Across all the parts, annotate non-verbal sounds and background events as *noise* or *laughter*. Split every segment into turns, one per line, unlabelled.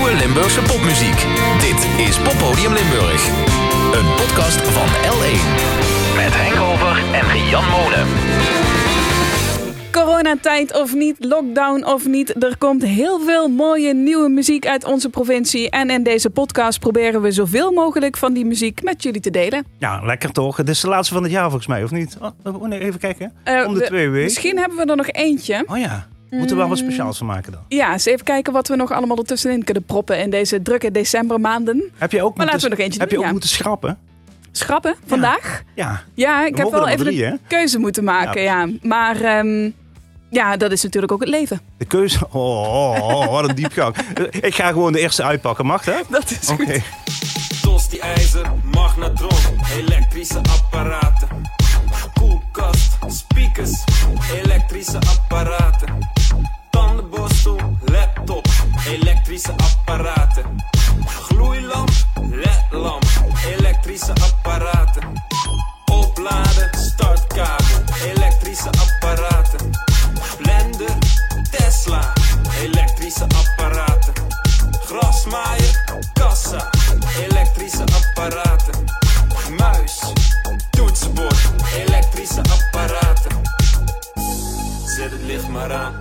nieuwe Limburgse popmuziek. Dit is Poppodium Limburg. Een podcast van L1. Met Henk Over en Jan Monen.
Coronatijd of niet, lockdown of niet, er komt heel veel mooie nieuwe muziek uit onze provincie. En in deze podcast proberen we zoveel mogelijk van die muziek met jullie te delen.
Ja, lekker toch? Het is de laatste van het jaar volgens mij, of niet? Oh, nee, even kijken.
Eh,
Om de
we-
twee weken.
Misschien hebben we er nog eentje.
Oh ja, moeten we wel wat speciaals van maken dan.
Ja, eens even kijken wat we nog allemaal ertussenin kunnen proppen in deze drukke decembermaanden.
Heb je ook
Maar
moeten,
laten we nog eentje
Heb
doen,
je ook
ja.
moeten schrappen?
Schrappen, vandaag?
Ja.
Ja, ik
We
heb wel even
drie,
een keuze moeten maken, ja. Maar ehm, ja, dat is natuurlijk ook het leven.
De keuze. *laughs* Oh, oh, oh, wat een diepgang. Ik ga gewoon de eerste uitpakken, mag dat?
Dat is
Oké.
goed.
Tosti ijzer, magnetron, elektrische apparaten. Koelkast, speakers, elektrische apparaten. Tandenborstel, laptop, elektrische apparaten. Gloeilamp, ledlamp, elektrische apparaten. Opladen, startkabel, elektrische apparaten. Blender, Tesla, elektrische apparaten. Grasmaaier, kassa, elektrische apparaten. Muis, toetsenbord, elektrische apparaten. Zet het licht maar aan,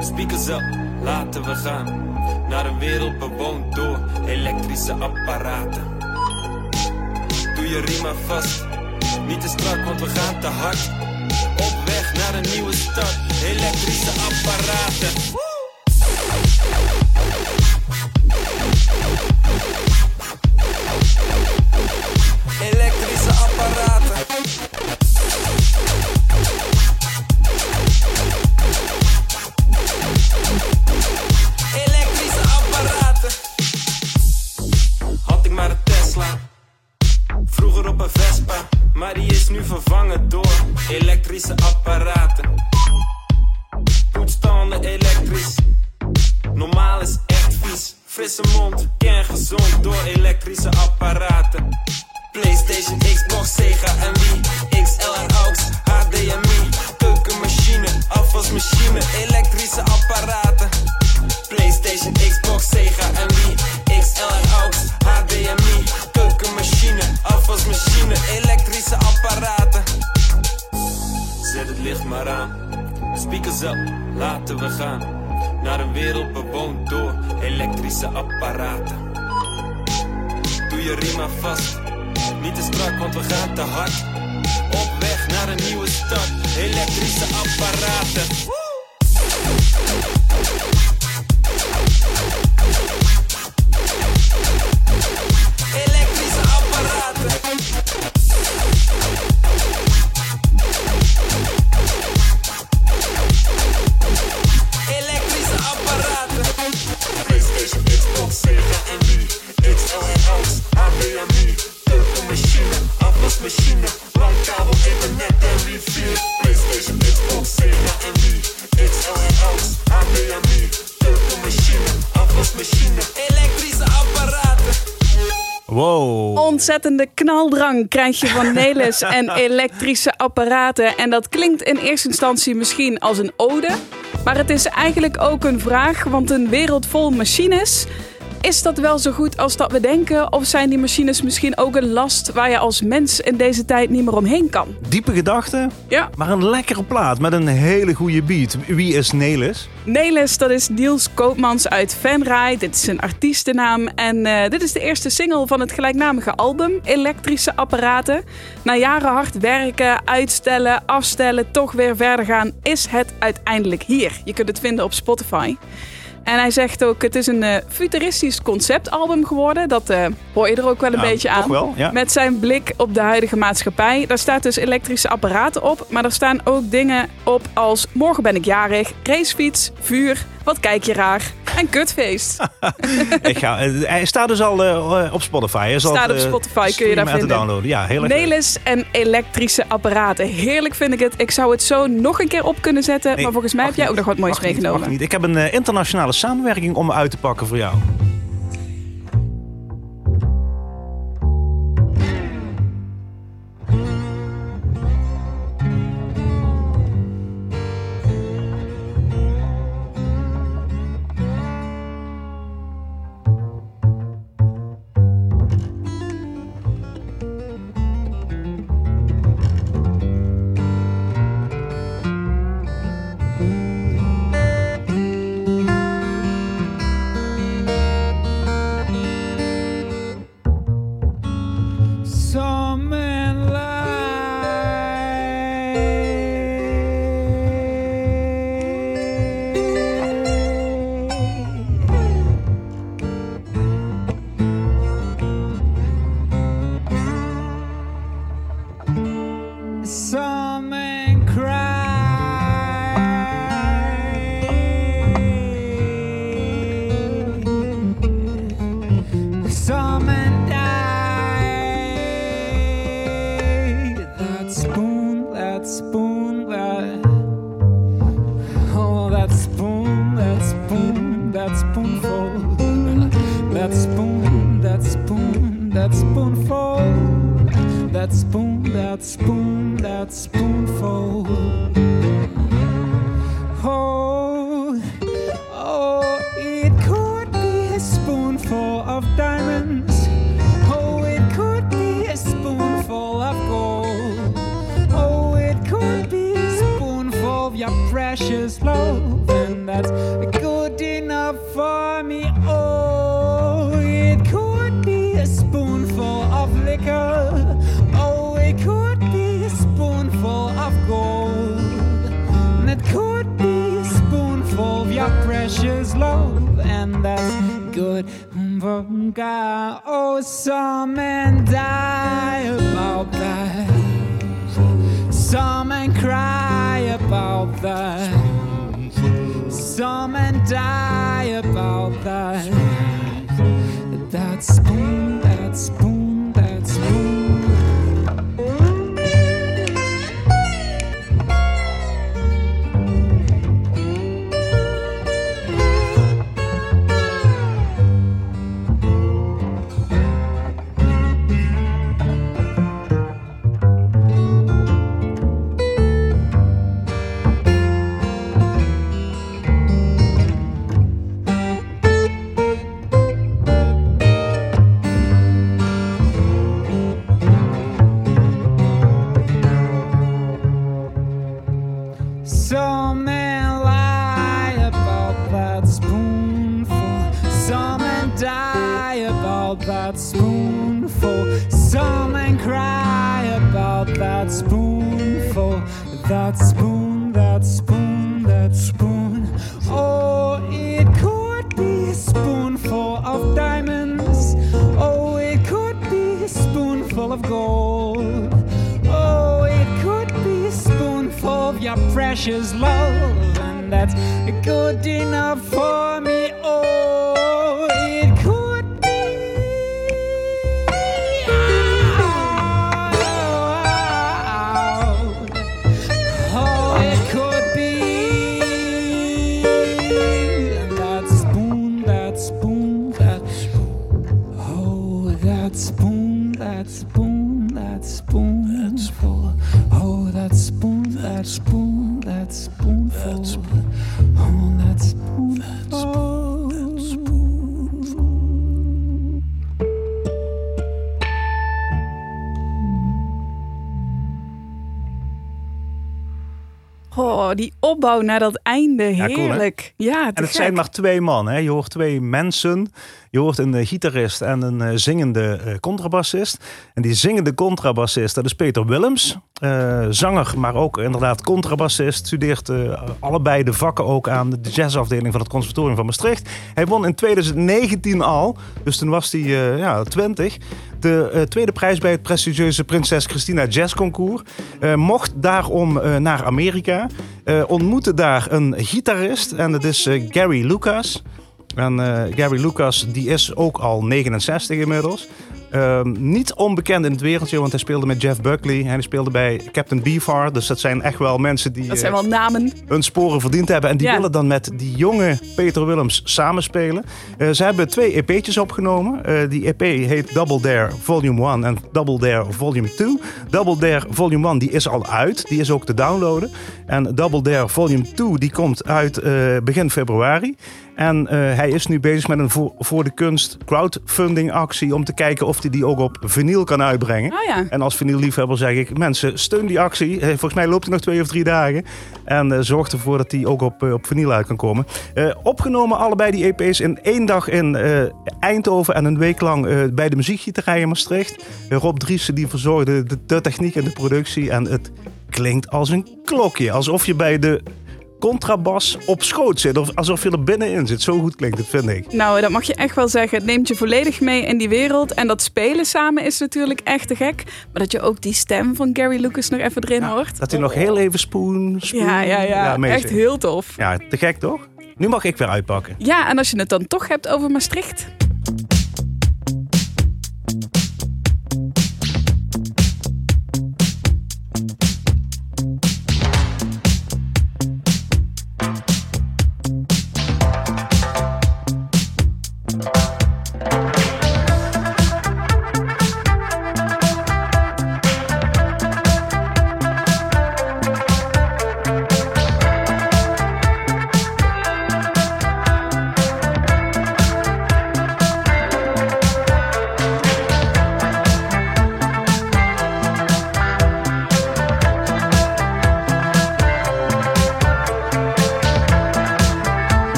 speakers op, laten we gaan. Naar een wereld bewoond door elektrische apparaten. Doe je riem vast, niet te strak, want we gaan te hard. Op weg naar een nieuwe start, elektrische apparaten.
Ontzettende knaldrang krijg je van Nelis *laughs* en elektrische apparaten. En dat klinkt in eerste instantie misschien als een ode. Maar het is eigenlijk ook een vraag, want een wereld vol machines. Is dat wel zo goed als dat we denken? Of zijn die machines misschien ook een last waar je als mens in deze tijd niet meer omheen kan?
Diepe gedachten,
Ja,
maar een lekkere plaat met een hele goede beat. Wie is Nelis?
Nelis, dat is Niels Koopmans uit Venray. Dit is zijn artiestennaam. En eh, dit is de eerste single van het gelijknamige album, Elektrische Apparaten. Na jaren hard werken, uitstellen, afstellen, toch weer verder gaan, is het uiteindelijk hier. Je kunt het vinden op Spotify. En hij zegt ook, het is een eh, futuristisch conceptalbum geworden. Dat eh, hoor je er ook wel een
Ja,
beetje aan.
wel, ja.
Met zijn blik op de huidige maatschappij. Daar staat dus elektrische apparaten op. Maar er staan ook dingen op als morgen ben ik jarig, racefiets, vuur, wat kijk je raar en kutfeest. *laughs*
Ik ga, eh, hij staat dus al op Spotify. Hij
Staat op Spotify, kun je daar vinden.
downloaden. Ja, heel erg.
Nelis en elektrische apparaten. Heerlijk vind ik het. Ik zou het zo nog een keer op kunnen zetten.
Nee,
maar volgens mij heb jij ook nog wat moois meegenomen.
niet. Ik heb een eh, samenwerking om uit te pakken voor jou.
That spoon, that spoon, that spoonful. That spoon, that spoon, that spoonful. Some men die about that. Some men cry about that. Some men die
opbouw naar dat einde.
Ja, cool, hè?
Heerlijk. Ja,
En het zijn maar twee man. Hè? Je hoort twee mensen. Je hoort een eh, gitarist en een eh, zingende eh, contrabassist. En die zingende contrabassist, dat is Peter Willems. Zanger, maar ook inderdaad contrabassist. Studeert allebei de vakken ook aan de jazzafdeling van het Conservatorium van Maastricht. Hij won in 2019 al, dus toen was hij ja, 20, de tweede prijs bij het prestigieuze Prinses Christina Jazz Concours. Mocht daarom naar Amerika. Ontmoette daar een gitarist en dat is Gary Lucas. Eh, Gary Lucas die is ook al 69 inmiddels. Ehm, niet onbekend in het wereldje, want hij speelde met Jeff Buckley. En hij speelde bij Captain Beefheart. Dus dat zijn echt wel mensen die
Dat zijn
eh,
wel namen.
hun sporen verdiend hebben. En die
Ja.
willen dan met die jonge Peter Willems samenspelen. Eh, ze hebben twee EP'tjes opgenomen. Eh, die EP heet Double Dare Volume 1 en Double Dare Volume 2. Double Dare Volume 1 die is al uit. Die is ook te downloaden. En Double Dare Volume 2 die komt uit begin februari. En hij is nu bezig met een voor, voor de kunst crowdfunding actie... om te kijken of hij die ook op vinyl kan uitbrengen.
Oh ja.
En als vinylliefhebber zeg ik, mensen, steun die actie. Eh, Volgens mij loopt hij nog twee of drie dagen. En eh, zorg ervoor dat die ook op, eh, op vinyl uit kan komen. Opgenomen allebei die EP's in één dag in Eindhoven en een week lang bij de muziekgieterij in Maastricht. Rob Driessen die verzorgde de, de techniek en de productie. En het klinkt als een klokje. Alsof je bij de contrabas op schoot zit. Of alsof je er binnenin zit. Zo goed klinkt het, vind ik.
Nou, dat mag je echt wel zeggen. Het neemt je volledig mee in die wereld. En dat spelen samen is natuurlijk echt te gek. Maar dat je ook die stem van Gary Lucas nog even erin hoort.
Dat hij nog heel even spoen, spoen.
Ja, ja, ja.
meezingt.
echt heel tof.
Ja, te gek toch? Nu mag ik weer uitpakken.
Ja, en als je het dan toch hebt over Maastricht.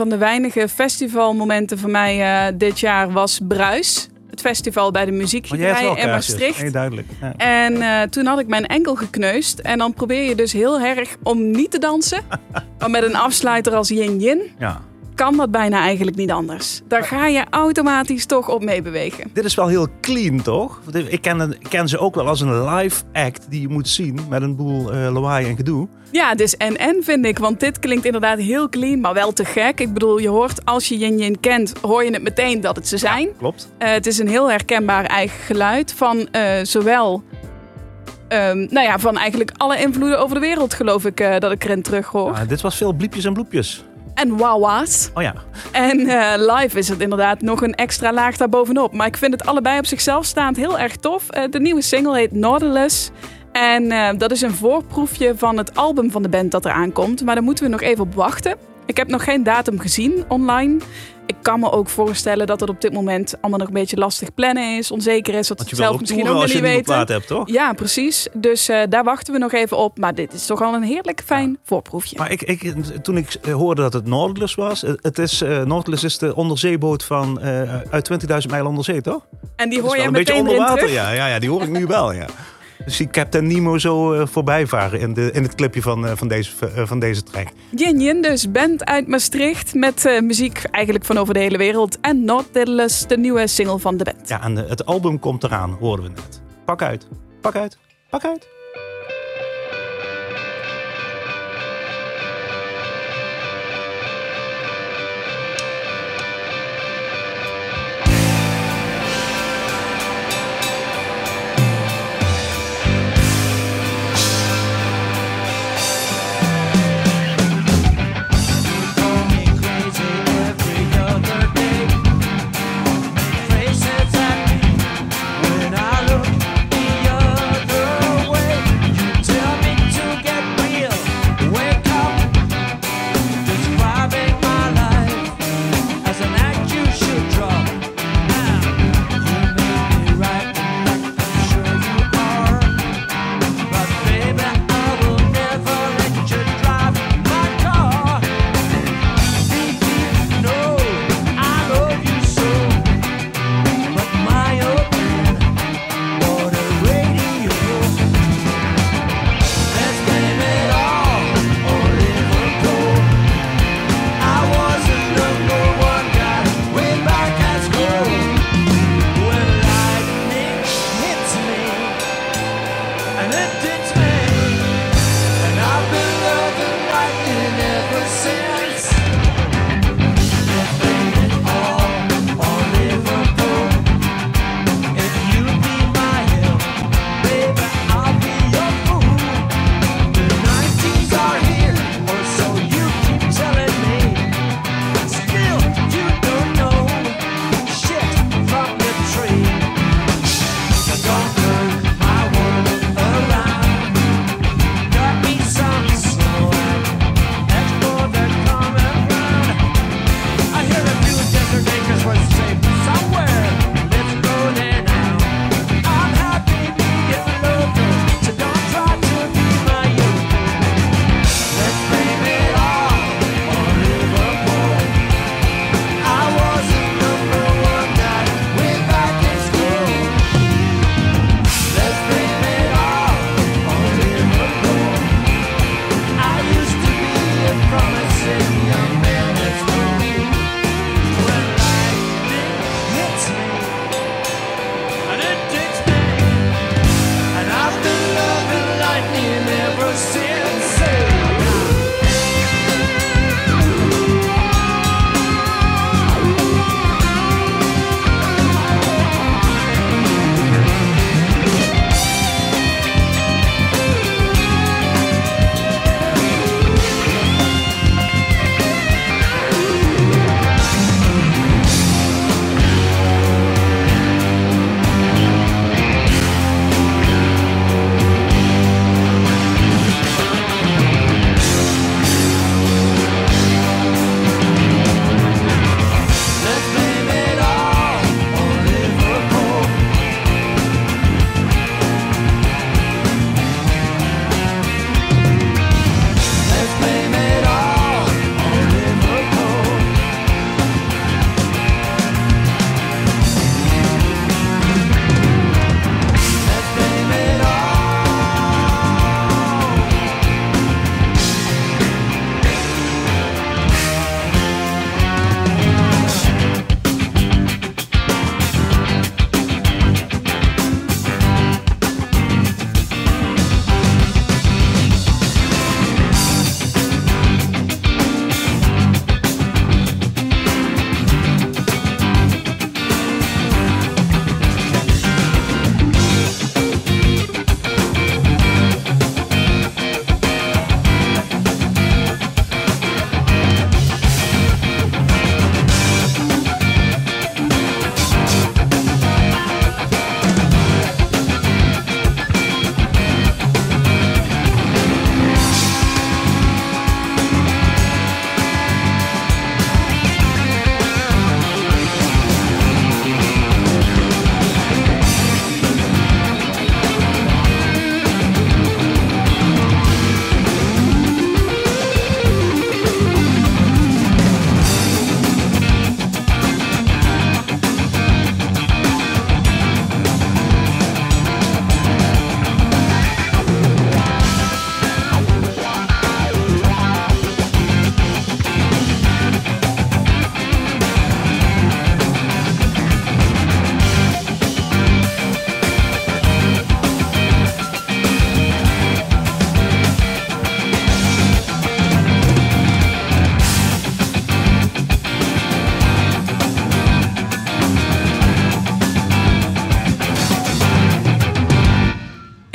Van de weinige festivalmomenten voor mij eh, dit jaar was Bruis. Het festival bij de muziekgieterij
wel
in. Maastricht.
Nee, duidelijk. Ja.
En eh, toen had ik mijn enkel gekneusd. En dan probeer je dus heel erg om niet te dansen. *laughs* maar met een afsluiter als yin-yin
ja.
Kan dat bijna eigenlijk niet anders. Daar ga je automatisch toch op meebewegen.
Dit is wel heel clean, toch? Ik ken, ik ken ze ook wel als een live act die je moet zien met een boel eh lawaai en gedoe.
Ja, dus en-en vind ik. Want dit klinkt inderdaad heel clean, maar wel te gek. Ik bedoel, je hoort als je yin-yin kent, hoor je het meteen dat het ze zijn.
Klopt.
Eh, het is een heel herkenbaar eigen geluid van eh, zowel... ehm, nou ja, van eigenlijk alle invloeden over de wereld geloof ik dat ik erin terug hoor.
Ah, dit was veel bliepjes en bloepjes.
En wawa's.
Oh ja.
En eh, live is het inderdaad nog een extra laag daarbovenop. Maar ik vind het allebei op zichzelf staand heel erg tof. Eh, de nieuwe single heet Nautilus. En eh, dat is een voorproefje van het album van de band dat eraan komt. Maar daar moeten we nog even op wachten. Ik heb nog geen datum gezien online. Ik kan me ook voorstellen dat het op dit moment allemaal nog een beetje lastig plannen is. Onzeker is, dat
Want je
het zelf misschien ook nog niet
plaat hebt, toch?
Ja, precies. Dus eh, daar wachten we nog even op. Maar dit is toch al een heerlijk fijn voorproefje.
Maar ik, ik, toen ik hoorde dat het Nautilus was, het is, eh Nautilus is de onderzeeboot van eh, uit 20.000 mijl onder zee, toch?
en die hoor je
wel een beetje
meteen
onder water, ja, ja, ja. Die hoor ik nu wel, *laughs* ja. Dus die Captain Nemo zo eh, voorbij varen in, de, in het clipje van, eh, van, deze, eh, van deze track.
Yin Yin dus, band uit Maastricht met muziek eigenlijk van over de hele wereld. En Nautilus, de nieuwe single van de band.
Ja, en het album komt eraan, hoorden we net. Pak uit, pak uit, pak uit.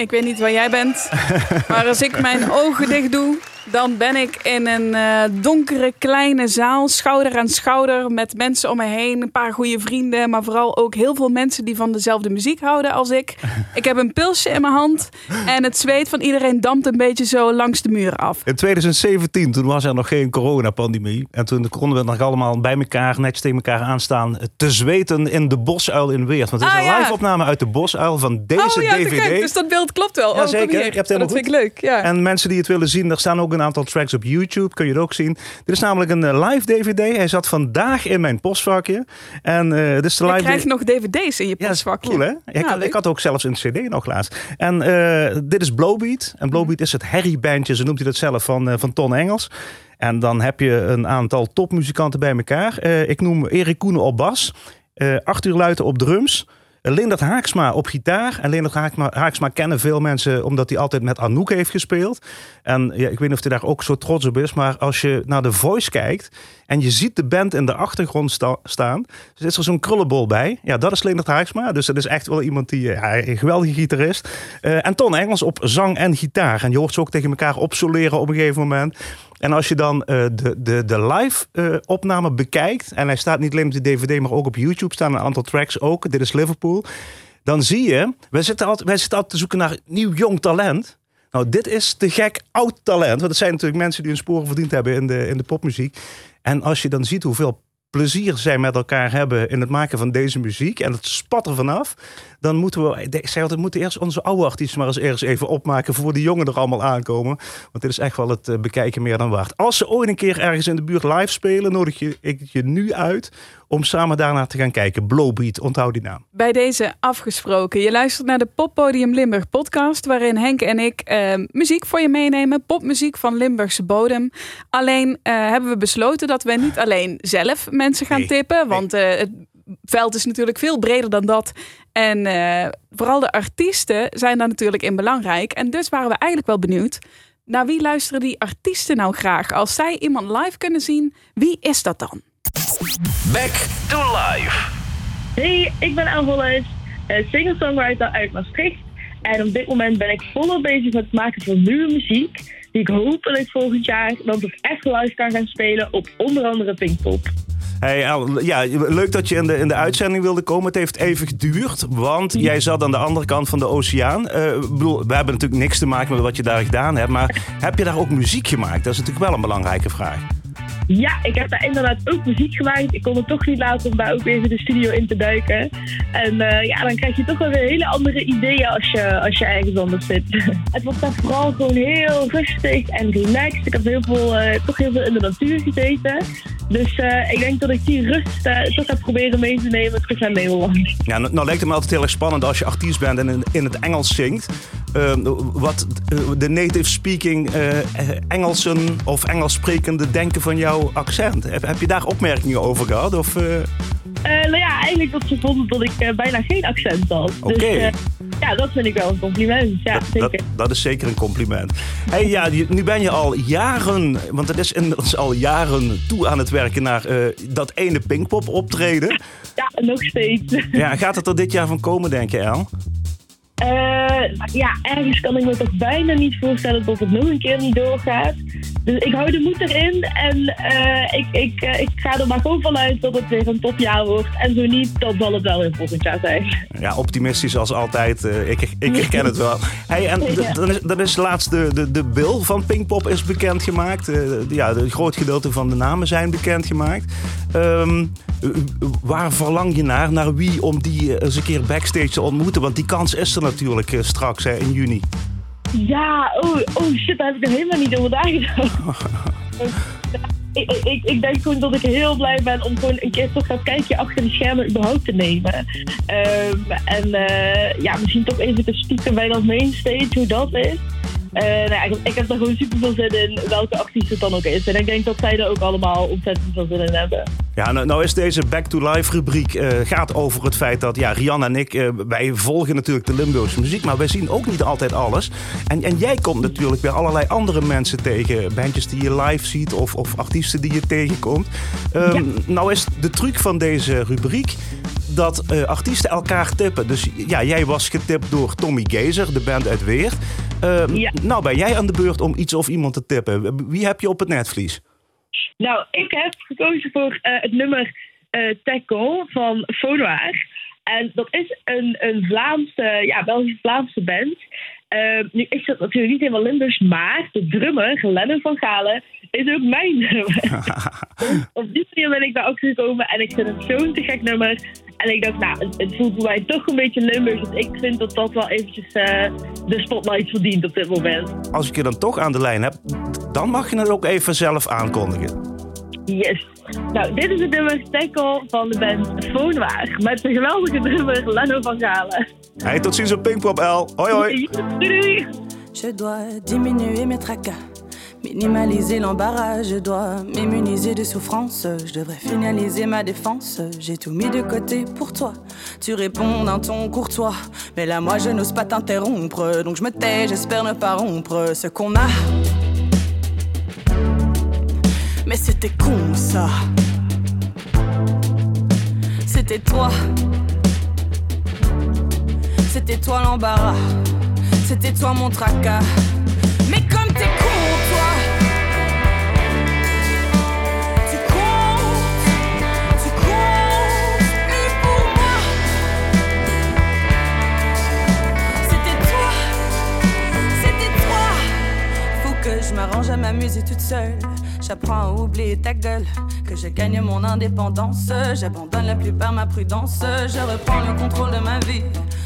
Ik weet niet waar jij bent, maar als ik mijn ogen dicht doe, dan ben ik in een eh, donkere kleine zaal, schouder aan schouder, met mensen om me heen, een paar goede vrienden, maar vooral ook heel veel mensen die van dezelfde muziek houden als ik. *laughs* Ik heb een pilsje in mijn hand en het zweet van iedereen dampt een beetje zo langs de muur af.
In 2017, toen was er nog geen coronapandemie. En toen konden we nog allemaal bij elkaar, netjes tegen elkaar aanstaan, te zweten in de bosuil in Weert. Want het is
Ah,
een
ja.
live opname uit de bosuil van deze
oh ja,
DVD.
Dus dat beeld klopt wel.
Ja,
oh,
zeker.
Kom hier.
Je hebt het helemaal
dat vind ik leuk. Ja.
En mensen die het willen zien, er staan ook een aantal tracks op YouTube. Kun je het ook zien. Dit is namelijk een eh, live DVD. Hij zat vandaag in mijn postvakje. En eh dit is de
je
live
krijgt nog dvd's in je
ja,
postvakje.
cool hè? Ik,
Ja,
had,
leuk.
ik had ook zelfs een cd nog laatst. En eh, dit is Blowbeat. En Blowbeat is het herriebandje, zo noemt hij dat zelf, van, van Ton Engels. En dan heb je een aantal topmuzikanten bij elkaar. Ik noem Erik Koenen op bas. Arthur Luiten op drums. Leendert Haaksma op gitaar. En Leendert Haaksma, Haaksma kennen veel mensen omdat hij altijd met Anouk heeft gespeeld. En ja, ik weet niet of hij daar ook zo trots op is. Maar als je naar de voice kijkt en je ziet de band in de achtergrond sta- staan. Is er zo'n krullenbol bij. Ja, dat is Leendert Haaksma. Dus dat is echt wel iemand die, eh, ja, een geweldige gitarist. Eh, en Ton Engels op zang en gitaar. En je hoort ze ook tegen elkaar opsoleren op een gegeven moment. En als je dan eh, de, de, de live eh, opname bekijkt. En hij staat niet alleen op de DVD, maar ook op YouTube staan een aantal tracks ook. Dit is Liverpool. Dan zie je, wij zitten altijd, wij zitten altijd te zoeken naar nieuw jong talent. Nou, dit is te gek oud talent. Want het zijn natuurlijk mensen die hun sporen verdiend hebben in de, in de popmuziek. En als je dan ziet hoeveel plezier zij met elkaar hebben in het maken van deze muziek en het spat er vanaf, dan moeten we, ik zei altijd, moeten eerst onze oude artiesten maar eens eerst even opmaken voor die jongen er allemaal aankomen. Want dit is echt wel het eh, bekijken meer dan waard. Als ze ooit een keer ergens in de buurt live spelen, nodig je, ik je nu uit om samen daarnaar te gaan kijken. Blowbeat, onthoud die naam.
Bij deze afgesproken. Je luistert naar de Poppodium Limburg podcast, waarin Henk en ik eh, muziek voor je meenemen. Popmuziek van Limburgse bodem. Alleen eh, hebben we besloten dat we niet alleen zelf mensen gaan
Nee,
tippen, want eh, het veld is natuurlijk veel breder dan dat. En eh, vooral de artiesten zijn daar natuurlijk in belangrijk. En dus waren we eigenlijk wel benieuwd. Naar wie luisteren die artiesten nou graag? Als zij iemand live kunnen zien, wie is dat dan?
Back to life.
Hey, ik ben Anne Hollis, eh, singer-songwriter uit Maastricht. En op dit moment ben ik volop bezig met het maken van nieuwe muziek. Die ik hopelijk volgend jaar dan toch echt live kan gaan spelen op onder andere Pinkpop.
Hey, ja, leuk dat je in de, in de uitzending wilde komen. Het heeft even geduurd, want jij zat aan de andere kant van de oceaan. Eh, bedoel, we hebben natuurlijk niks te maken met wat je daar gedaan hebt. Maar heb je daar ook muziek gemaakt? Dat is natuurlijk wel een belangrijke vraag.
Ja, ik heb daar inderdaad ook muziek gemaakt. Ik kon het toch niet laten om daar ook even de studio in te duiken. En eh, ja, dan krijg je toch wel weer hele andere ideeën als je, als je ergens anders zit. *laughs* het was daar vooral gewoon heel rustig en relaxed. Ik heb heel veel, eh, toch heel veel in de natuur gezeten. Dus eh, ik denk dat ik die rust toch ga proberen mee te nemen terug naar Nederland.
Ja, nou, nou lijkt het me altijd heel erg spannend als je artiest bent en in, in het Engels zingt. Eh, wat de native speaking Engelsen of Engels sprekende denken van jouw accent. Heb, heb je daar opmerkingen over gehad? Of, eh,
Eh, nou ja, eigenlijk dat ze vonden dat ik eh, bijna geen accent had.
Oké.
Dus ja, dat vind ik wel een compliment. Ja,
dat,
zeker.
dat, dat is zeker een compliment. Hey, ja, nu ben je al jaren, want het is inmiddels al jaren toe aan het werken naar dat ene Pinkpop optreden.
Ja, nog steeds.
Ja, gaat het er dit jaar van komen, denk je, El?
Eh, ja, ergens kan ik me toch bijna niet voorstellen dat het nog een keer niet doorgaat. Dus ik hou de moed erin en eh, ik, ik, eh, ik ga er maar gewoon vanuit dat het weer een topjaar wordt. En zo niet, dan zal het wel weer volgend jaar zijn.
Ja, optimistisch als altijd. ik, ik herken het wel. Hey, en *laughs*
Ja.
dan is, dan is laatst de, de, de bill van Pinkpop is bekendgemaakt. Ja, een groot gedeelte van de namen zijn bekendgemaakt. Ehm, eh, waar verlang je naar? Naar wie om die eh, eens een keer backstage te ontmoeten? Want die kans is er natuurlijk eh, straks hè, in juni.
Ja, oh, oh shit, daar heb ik er helemaal niet over nagedacht. *laughs* Ik, ik, ik denk gewoon dat ik heel blij ben om gewoon een keer toch dat kijkje achter de schermen überhaupt te nemen. Ehm, en eh, ja, misschien toch even te stiekem bij dat mainstage, hoe dat is. Eh, nou ik, ik heb er gewoon super veel zin in, welke artiest het dan ook is. En ik denk dat zij er ook allemaal ontzettend veel zin in hebben.
Ja, nou, nou is deze Back to Life rubriek eh, gaat over het feit dat ja, Rian en ik, eh, wij volgen natuurlijk de Limburgse muziek, maar wij zien ook niet altijd alles. En, en jij komt natuurlijk weer allerlei andere mensen tegen, bandjes die je live ziet of, of artiesten die je tegenkomt. Ehm, Nou is de truc van deze rubriek dat artiesten elkaar tippen. Dus ja, jij was getipt door Tommy Gezer, de band uit Weert. Eh,
Ja.
Nou ben jij aan de beurt om iets of iemand te tippen. Wie heb je op het netvlies?
Nou, ik heb gekozen voor eh, het nummer eh Tackle van Fonoir. En dat is een, een Vlaamse, ja, Belgisch-Vlaamse band. Eh, nu is dat natuurlijk niet helemaal Limburgs, maar de drummer, Lennon van Galen, is ook mijn nummer. *laughs* *laughs* Op die manier ben ik daar ook gekomen en ik vind het zo'n te gek nummer. En ik dacht, nou, het, voelt voor mij toch een beetje Limburgs. Dus ik vind dat dat wel eventjes eh, de spotlight verdient op dit moment.
Als ik je dan toch aan de lijn heb, dan mag je het ook even zelf aankondigen.
Yes. Nou, dit is het nummer Tackle van de band Foonwaar. Met de geweldige drummer Leno van Galen.
Hey, tot ziens op Pinkpop L. Hoi hoi.
Doei, doei.
Je dois diminuer mes tracas, minimaliser l'embarras, je dois m'immuniser de souffrance, je devrais finaliser ma défense, j'ai tout mis de côté pour toi, tu réponds d'un ton courtois, mais là moi je n'ose pas t'interrompre, donc je me tais, j'espère ne pas rompre ce qu'on a. Mais c'était con ça. C'était toi. C'était toi l'embarras. C'était toi mon tracas. M'arrange à m'amuser toute seule. J'apprends à oublier ta gueule, que je gagne mon indépendance. J'abandonne la plupart ma prudence. Je reprends le contrôle de ma vie.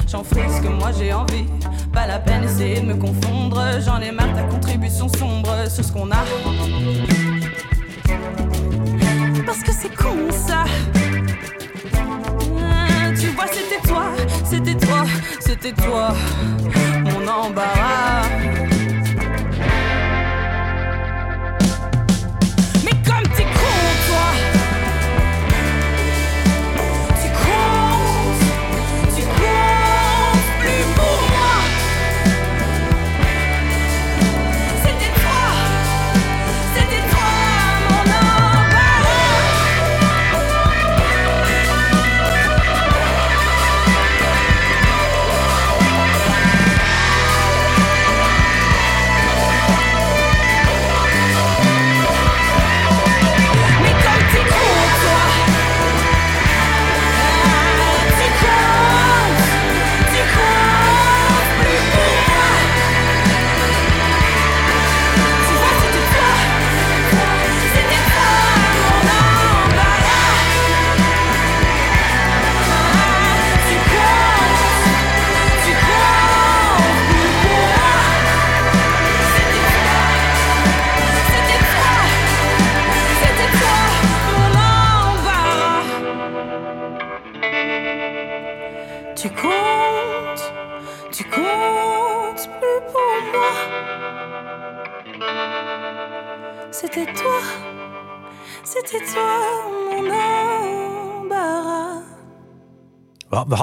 J'en ferai ce que moi j'ai envie. Pas la peine d'essayer de me confondre. J'en ai marre ta contribution sombre sur ce qu'on a. Parce que c'est con ça. Ah, Tu vois, c'était toi, c'était toi, c'était toi, mon embarras.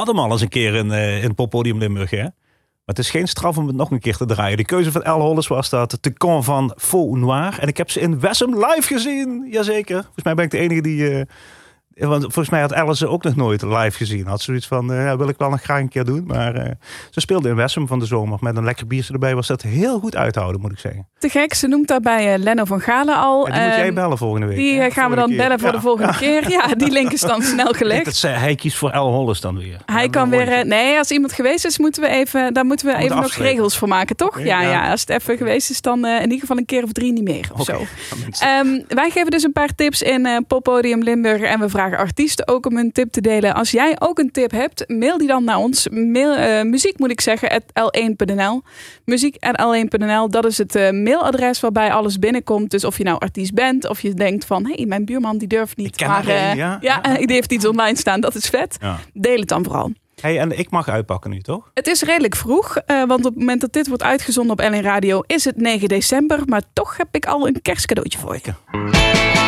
Hadden hem al eens een keer in, eh, in poppodium Limburg, hè? Maar het is geen straf om het nog een keer te draaien. De keuze van El Hollis was dat. De con van Faux Noir. En ik heb ze in Wessem live gezien. Jazeker. Volgens mij ben ik de enige die... eh, want volgens mij had Alice ze ook nog nooit live gezien. Had zoiets van, eh, ja, wil ik wel nog graag een keer doen. Maar eh, ze speelde in Wessem van de zomer. Met een lekker biertje erbij was dat heel goed uithouden, moet ik zeggen.
Te gek, ze noemt daarbij eh, Lenno van Galen al.
Die moet jij bellen volgende week.
Die gaan we dan
keer.
bellen voor
Ja.
de volgende *laughs* keer. Ja, die link is dan snel gelegd.
dat ze, hij kiest voor El Hollis dan weer.
Hij kan weer. Nee, als iemand geweest is, moeten we even. Daar moeten we even nog regels voor maken, toch? Ja,
ja.
als het even geweest is, dan in ieder geval een keer of drie niet meer. Of zo. *laughs* Ehm, wij geven dus een paar tips in Poppodium Limburg. En we vragen artiesten ook om hun tip te delen. Als jij ook een tip hebt, mail die dan naar ons. Mail, eh, muziek moet ik zeggen, at l1.nl. Muziek at l1.nl. Dat is het eh, mailadres waarbij alles binnenkomt. Dus of je nou artiest bent, of je denkt van... hé, hey, mijn buurman die durft niet.
Ik ken
maar
er een,
eh,
ja.
ja, *laughs* die heeft iets online staan. Dat is vet.
Ja.
Deel het dan vooral.
Hey, en ik mag uitpakken nu, toch?
Het is redelijk vroeg, want op het moment dat dit wordt uitgezonden op LN Radio is het 9 december. Maar toch heb ik al een kerstcadeautje voor je.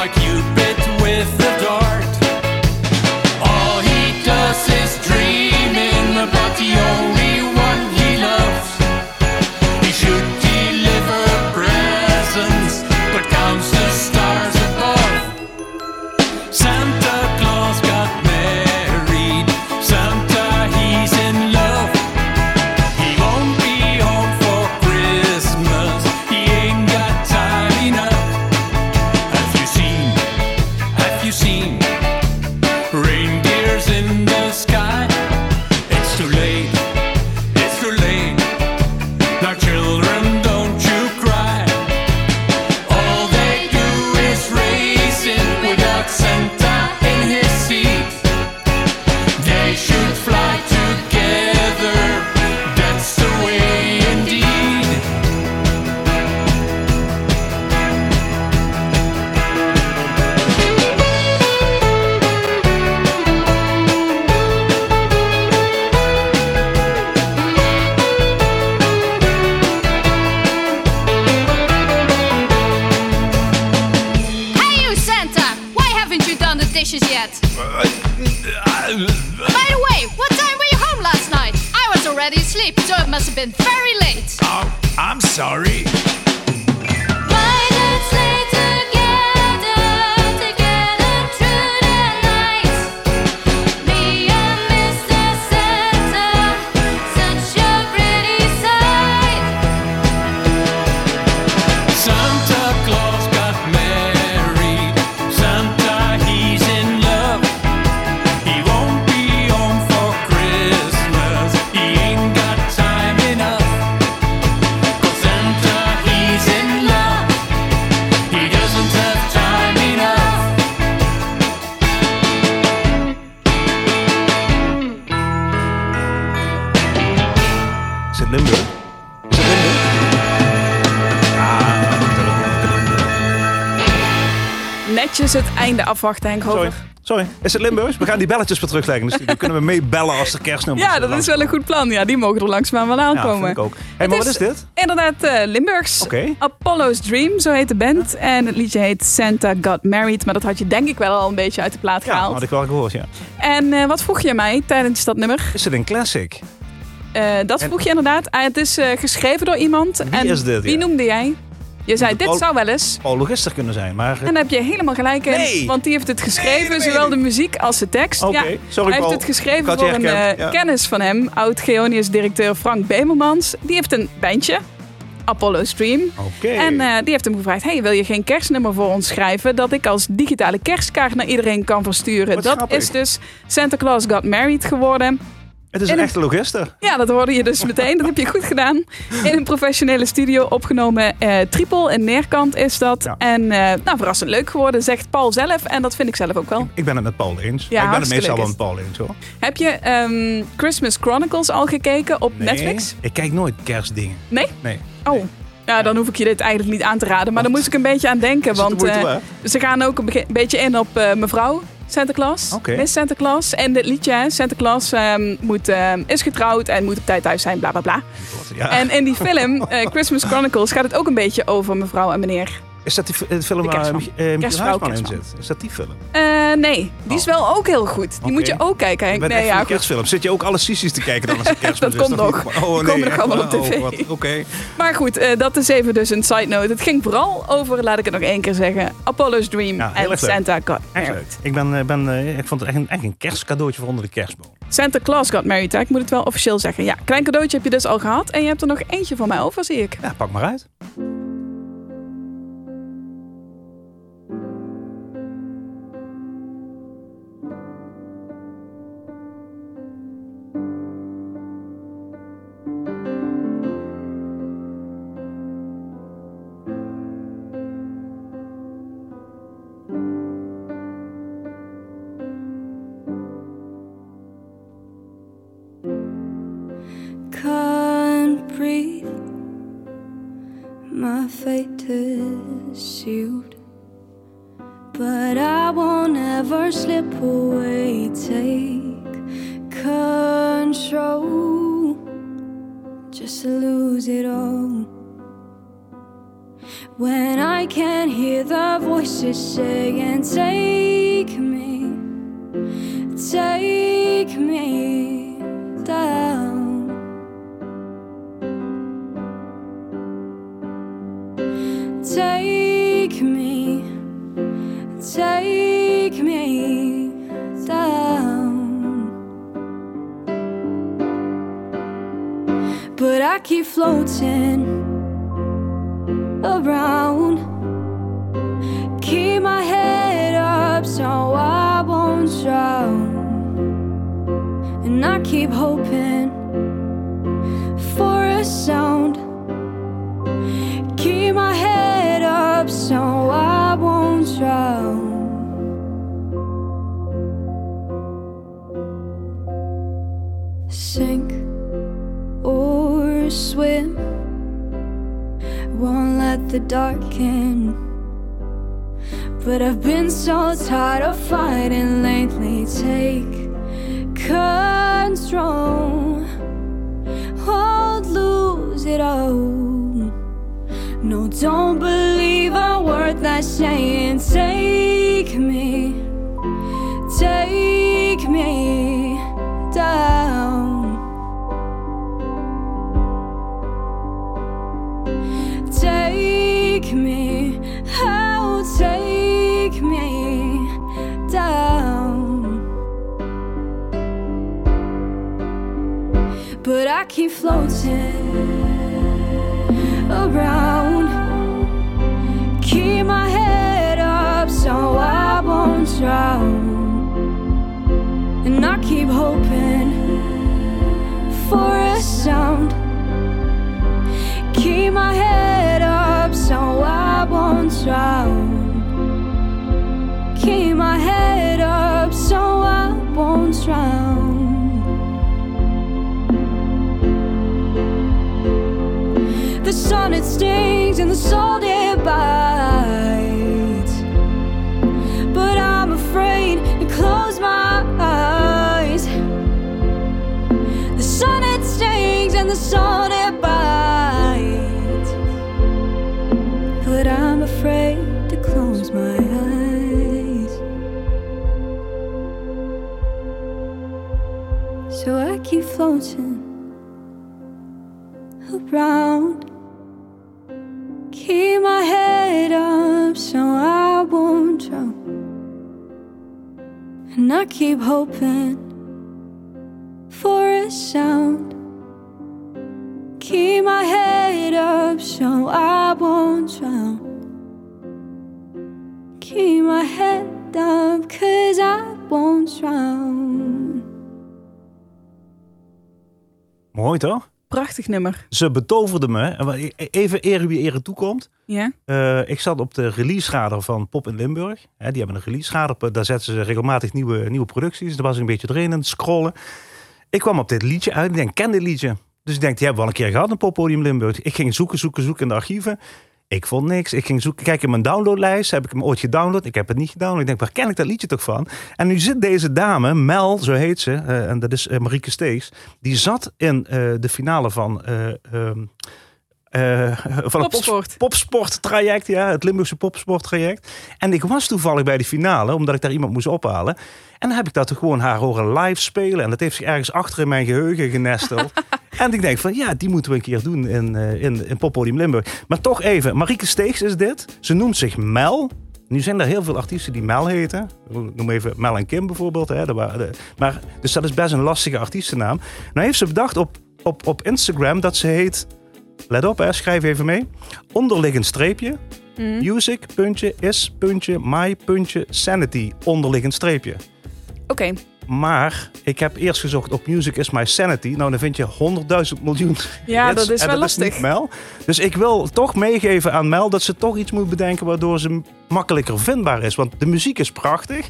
like
Cupid with einde afwachten, Henk Hover.
sorry. Sorry, is het Limburgs? We gaan die belletjes weer terugleggen in de studio. Kunnen we meebellen als er kerstnummers
Ja, dat is wel een goed plan. Ja, die mogen er langzaamaan wel
Ja,
aankomen.
vind ik ook. Hey, maar wat is dit?
Inderdaad, eh, Limburgs.
Oké.
Apollo's Dream, zo heet de band. En het liedje heet Santa Got Married. Maar dat had je denk ik wel al een beetje uit de plaat
Ja,
gehaald.
had ik wel gehoord, ja.
En eh, wat vroeg je mij tijdens dat nummer?
Is het een classic?
Eh, dat vroeg je inderdaad. Ah, het is geschreven door iemand.
Wie
en
is dit,
Wie
ja?
noemde jij? Je zei, dit zou wel eens.
Paul Logister kunnen zijn, maar...
En daar heb je helemaal gelijk in.
Nee.
Want die heeft het geschreven, zowel de muziek als de tekst.
Oké,
Ja,
sorry,
hij
Paul.
heeft het geschreven voor een eh,
ja.
kennis van hem. Oud-Geonius-directeur Frank Bemelmans. Die heeft een bandje, Apollo's Dream.
Oké.
En eh, die heeft hem gevraagd: hey, wil je geen kerstnummer voor ons schrijven dat ik als digitale kerstkaart naar iedereen kan versturen?
Wat
dat
grappig.
is dus Santa Claus Got Married geworden.
Het is een
een-
echte Logister.
Ja, dat hoorde je dus meteen. Dat heb je goed gedaan. In een professionele studio opgenomen. eh triple en neerkant is dat.
Ja.
En eh, nou, verrassend leuk geworden, zegt Paul zelf. En dat vind ik zelf ook wel.
Ik ben het met Paul eens.
Ja,
ik ben het meestal wel met Paul eens, hoor.
Heb je ehm, Christmas Chronicles al gekeken op
Nee,
Netflix?
Ik kijk nooit kerstdingen.
Nee?
Nee.
Oh. Ja, dan hoef ik je dit eigenlijk niet aan te raden. Maar dan moest ik een beetje aan denken. Want eh, ze gaan ook een beetje in op mevrouw Santa Claus.
Oké.
Miss Santa Claus. En dit liedje, hè, Santa Claus ehm, moet, ehm, is getrouwd en moet op tijd thuis zijn, bla bla bla.
Ja.
En in die film, eh, Christmas Chronicles, gaat het ook een beetje over mevrouw en meneer.
Is dat die de film waar eh, Michiel in zit? Is dat die film?
Eh, nee, die is wel ook heel goed. Die moet je ook kijken.
Ik
Henk.
ben
Nee, ja,
kerstfilm. Zit je ook alle sissies te kijken dan als kerstmis *laughs*
Dat komt nog. Die
Oh,
komen
nee,
nog
echt
allemaal op tv.
Oh, wat- Oké.
Maar goed, eh, dat is even dus een side note. Het ging vooral over, laat ik het nog één keer zeggen, Apollo's Dream
Ja,
en. Santa Got
Echt leuk.
Married.
Ik, ben, eh, ben, eh, ik vond het echt een, echt een kerstcadeautje voor onder de kerstboom.
Santa Claus Got Married, hè? ik moet het wel officieel zeggen. Ja, klein cadeautje heb je dus al gehad. En je hebt er nog eentje van mij over, zie ik.
Ja, pak maar uit.
say tired of fighting lately. Take control. Won't lose it all. No, don't believe a word that's saying, Take me, take me down. Keep floating around. Keep my head up so I won't drown. And I keep hoping for a sound. Keep my head up so I won't drown. Keep my head up so I won't drown. It stings and the salt it bites. But I'm afraid to close my eyes. The sun it stings and the salt it bites. But I'm afraid to close my eyes. So I keep floating around. Keep my head up so I won't drown. And I keep hoping for a sound. Keep my head up so I won't drown. Keep my head up cause I won't drown.
Mooi toch?
Prachtig nummer.
Ze betoverde me. En wa- Even eer wie ere toekomt.
Ja?
Eh, ik zat op de release-radar van Pop in Limburg. Die hebben een release-radar. Daar zetten ze regelmatig nieuwe, nieuwe producties. Daar was ik een beetje doorheen aan het scrollen. Ik kwam op dit liedje uit. Ik denk, ken dit liedje. Dus ik denk, die hebben we al een keer gehad, een poppodium Limburg. Ik ging zoeken, zoeken, zoeken in de archieven. Ik vond niks. Ik ging zoeken, kijken in mijn downloadlijst. Heb ik hem ooit gedownload? Ik heb het niet gedownload. Ik denk, waar ken ik dat liedje toch van? En nu zit deze dame, Mel, zo heet ze. eh, en dat is eh, Marieke Stees. Die zat in eh, de finale van... ehm, eh, van het
Popsport.
popsport traject, ja, het Limburgse popsport traject. En ik was toevallig bij die finale, omdat ik daar iemand moest ophalen. En dan heb ik dat gewoon haar horen live spelen. En dat heeft zich ergens achter in mijn geheugen genesteld. *laughs* en ik denk van, ja, die moeten we een keer doen in, eh in, in Poppodium Limburg. Maar toch even, Marieke Steegs is dit. Ze noemt zich Mel. Nu zijn er heel veel artiesten die Mel heten. Noem even Mel en Kim bijvoorbeeld. Hè. Maar, dus dat is best een lastige artiestennaam. Nou heeft ze bedacht op, op, op Instagram dat ze heet... Let op, hè, schrijf even mee. Onderliggend streepje. Music, puntje, is, puntje, my, puntje, sanity. Onderliggend streepje.
Oké.
Maar ik heb eerst gezocht op Music is my sanity. Nou, dan vind je 100.000 miljoen.
Ja,
hits.
dat is
En
wel
dat
lastig.
Mel. Dus ik wil toch meegeven aan Mel dat ze toch iets moet bedenken waardoor ze makkelijker vindbaar is. Want de muziek is prachtig.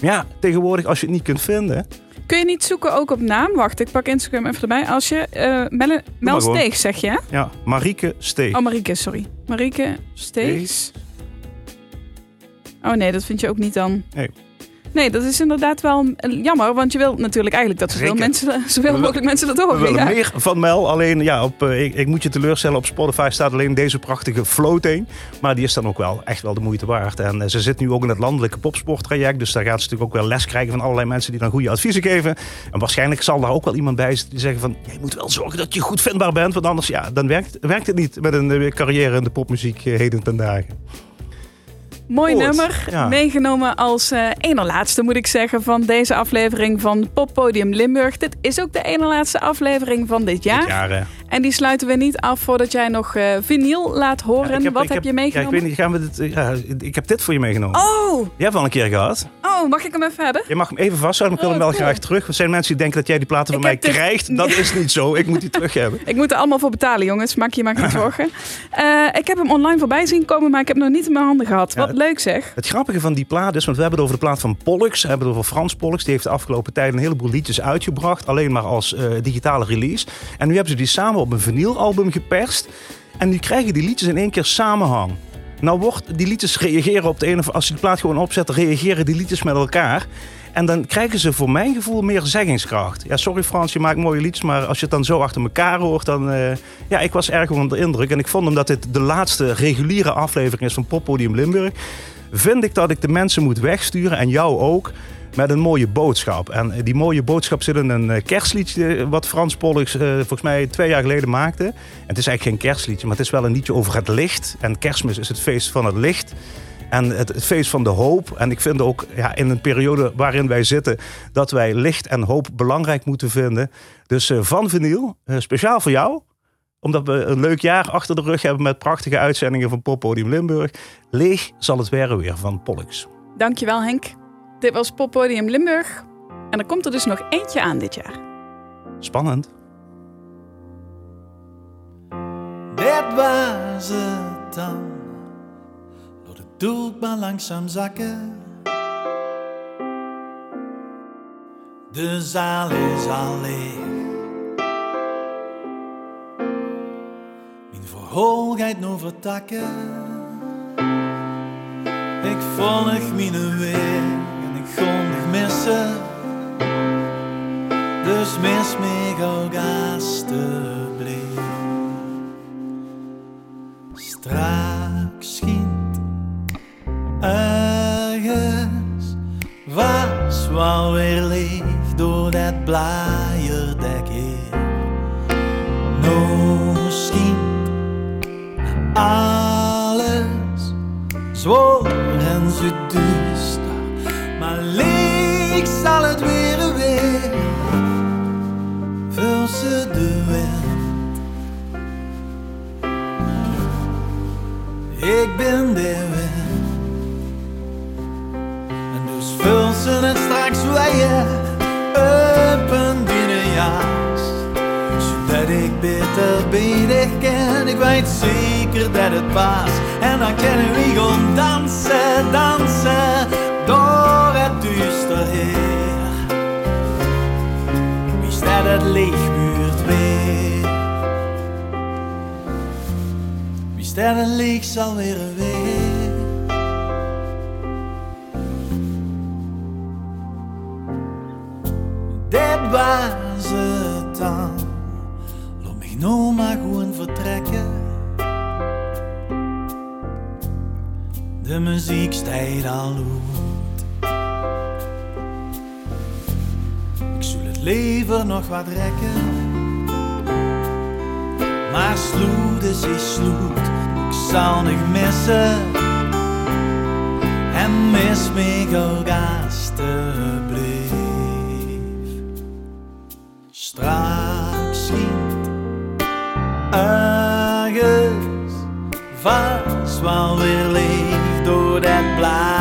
Maar ja, tegenwoordig als je het niet kunt vinden.
Kun je niet zoeken ook op naam? Wacht, ik pak Instagram even erbij. Als je Melle, Mel
gewoon.
Steegs zeg je, hè?
Ja, Marieke Steeg.
Oh, Marieke, sorry. Marieke Steegs. Oh nee, dat vind je ook niet dan.
Nee.
Nee, dat is inderdaad wel jammer, want je wilt natuurlijk eigenlijk dat zoveel, mensen, zoveel mogelijk mensen dat
We
horen.
willen
Ja.
meer van Mel. Alleen, ja, op, eh, ik, ik moet je teleurstellen. Op Spotify staat alleen deze prachtige floating. Maar die is dan ook wel echt wel de moeite waard. En eh, ze zit nu ook in het landelijke popsporttraject. Dus daar gaat ze natuurlijk ook wel les krijgen van allerlei mensen die dan goede adviezen geven. En waarschijnlijk zal daar ook wel iemand bij zitten die zeggen van... Je moet wel zorgen dat je goed vindbaar bent. Want anders ja, dan werkt, werkt het niet met een eh, carrière in de popmuziek heden ten dagen.
Mooi nummer.
ja.
Meegenomen als eh ene laatste, moet ik zeggen, van deze aflevering van Poppodium Limburg. Dit is ook de ene laatste aflevering van dit jaar.
Dit jaar, hè.
En die sluiten we niet af voordat jij nog eh vinyl laat horen.
Ja,
Wat heb, je
Ja,
meegenomen?
ik weet niet, gaan we dit, eh, ja, ik heb dit voor je meegenomen.
Oh,
Die hebben we al een keer gehad.
oh, mag ik hem even hebben?
Je mag hem even vasthouden, maar ik wil hem
Oh,
wel
cool.
graag terug. Er zijn mensen die denken dat jij die platen van mij
dit-
krijgt. Dat is niet zo. Ik moet die terug *laughs* hebben.
Ik moet er allemaal voor betalen, jongens. Maak je maar geen *laughs* zorgen. Eh, ik heb hem online voorbij zien komen, maar ik heb hem nog niet in mijn handen gehad. Wat leuk zeg.
Het grappige van die plaat is, want we hebben het over de plaat van Pollux. We hebben het over Frans Pollux. Die heeft de afgelopen tijd een heleboel liedjes uitgebracht. Alleen maar als digitale release. En nu hebben ze die samen op een vinylalbum geperst. En nu krijgen die liedjes in één keer samenhang. Nou wordt die liedjes reageren op de ene... Als je de plaat gewoon opzet, reageren die liedjes met elkaar. En dan krijgen ze voor mijn gevoel meer zeggingskracht. Ja, sorry Frans, je maakt mooie liedjes. Maar als je het dan zo achter elkaar hoort, dan... eh, ja, ik was erg onder de indruk. En ik vond omdat dit de laatste reguliere aflevering is van Poppodium Limburg vind ik dat ik de mensen moet wegsturen en jou ook met een mooie boodschap. En eh, die mooie boodschap zit in een eh, kerstliedje wat Frans Pollux eh, volgens mij twee jaar geleden maakte. En het is eigenlijk geen kerstliedje, maar het is wel een liedje over het licht. En kerstmis is het feest van het licht. En het, feest van de hoop. En ik vind ook ja, in een periode waarin wij zitten... dat wij licht en hoop belangrijk moeten vinden. Dus eh, van vinyl, eh, speciaal voor jou omdat we een leuk jaar achter de rug hebben met prachtige uitzendingen van Poppodium Limburg. Leeg zal het weer weer van Pollux.
Dankjewel Henk. Dit was Poppodium Limburg. En er komt er dus nog eentje aan dit jaar.
Spannend.
Dit was het dan. Laat het doek maar langzaam zakken. De zaal is al leeg. Mijn verhoogheid over takken. Ik volg mijn grondig missen. Dus mis me ook alstublieft. Straks schijnt ergens was wel weer leeg door dat blaaierdek ben de wind. En dus vul ze het straks weer op een. Zodat ik beter beter ken. Ik weet zeker dat het paas. En dan kunnen we gewoon dansen, dansen door het duister heer. Wie staat het lichtbuurt Wie staat het licht zal weer weer? Dit was het dan. Laat mij nou maar gewoon vertrekken. De muziek stijgt al uit. Ik zal het leven nog wat rekken. Maar sloed is sloed. Ik zal niet missen. En mis me ook alstublieft. Straks schijnt ergens vast wel weer leeg door dat blaaierdek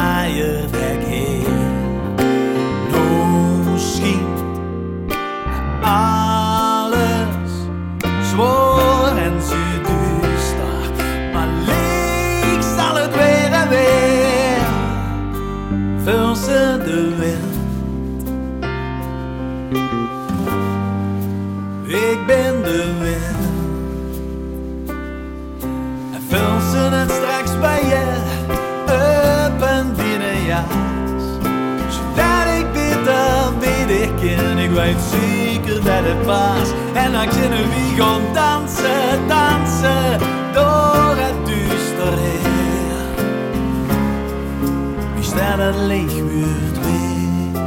Ik weet zeker dat het was. En dan kunnen we gaan dansen, dansen door het duister heen. Wie staat het lichtbuurt weer?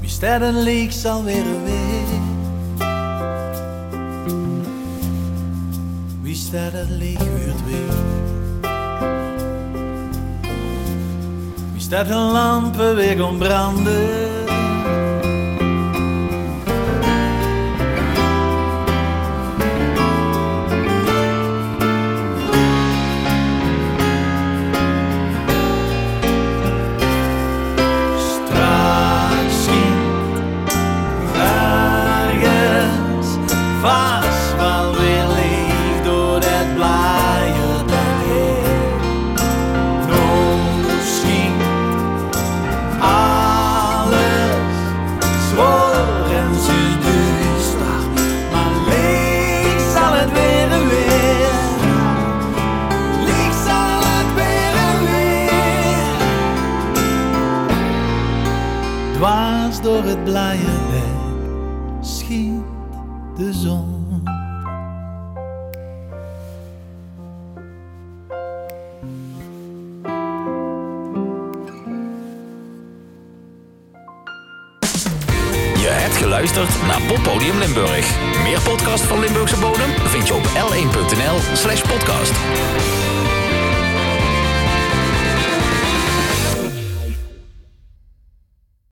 Wie staat het licht zal weer? Wie staat het lichtbuurt weer? Staat de lampen weer gaan branden?
Geluisterd naar Poppodium Limburg. Meer podcast van Limburgse bodem vind je op l1.nl slash podcast.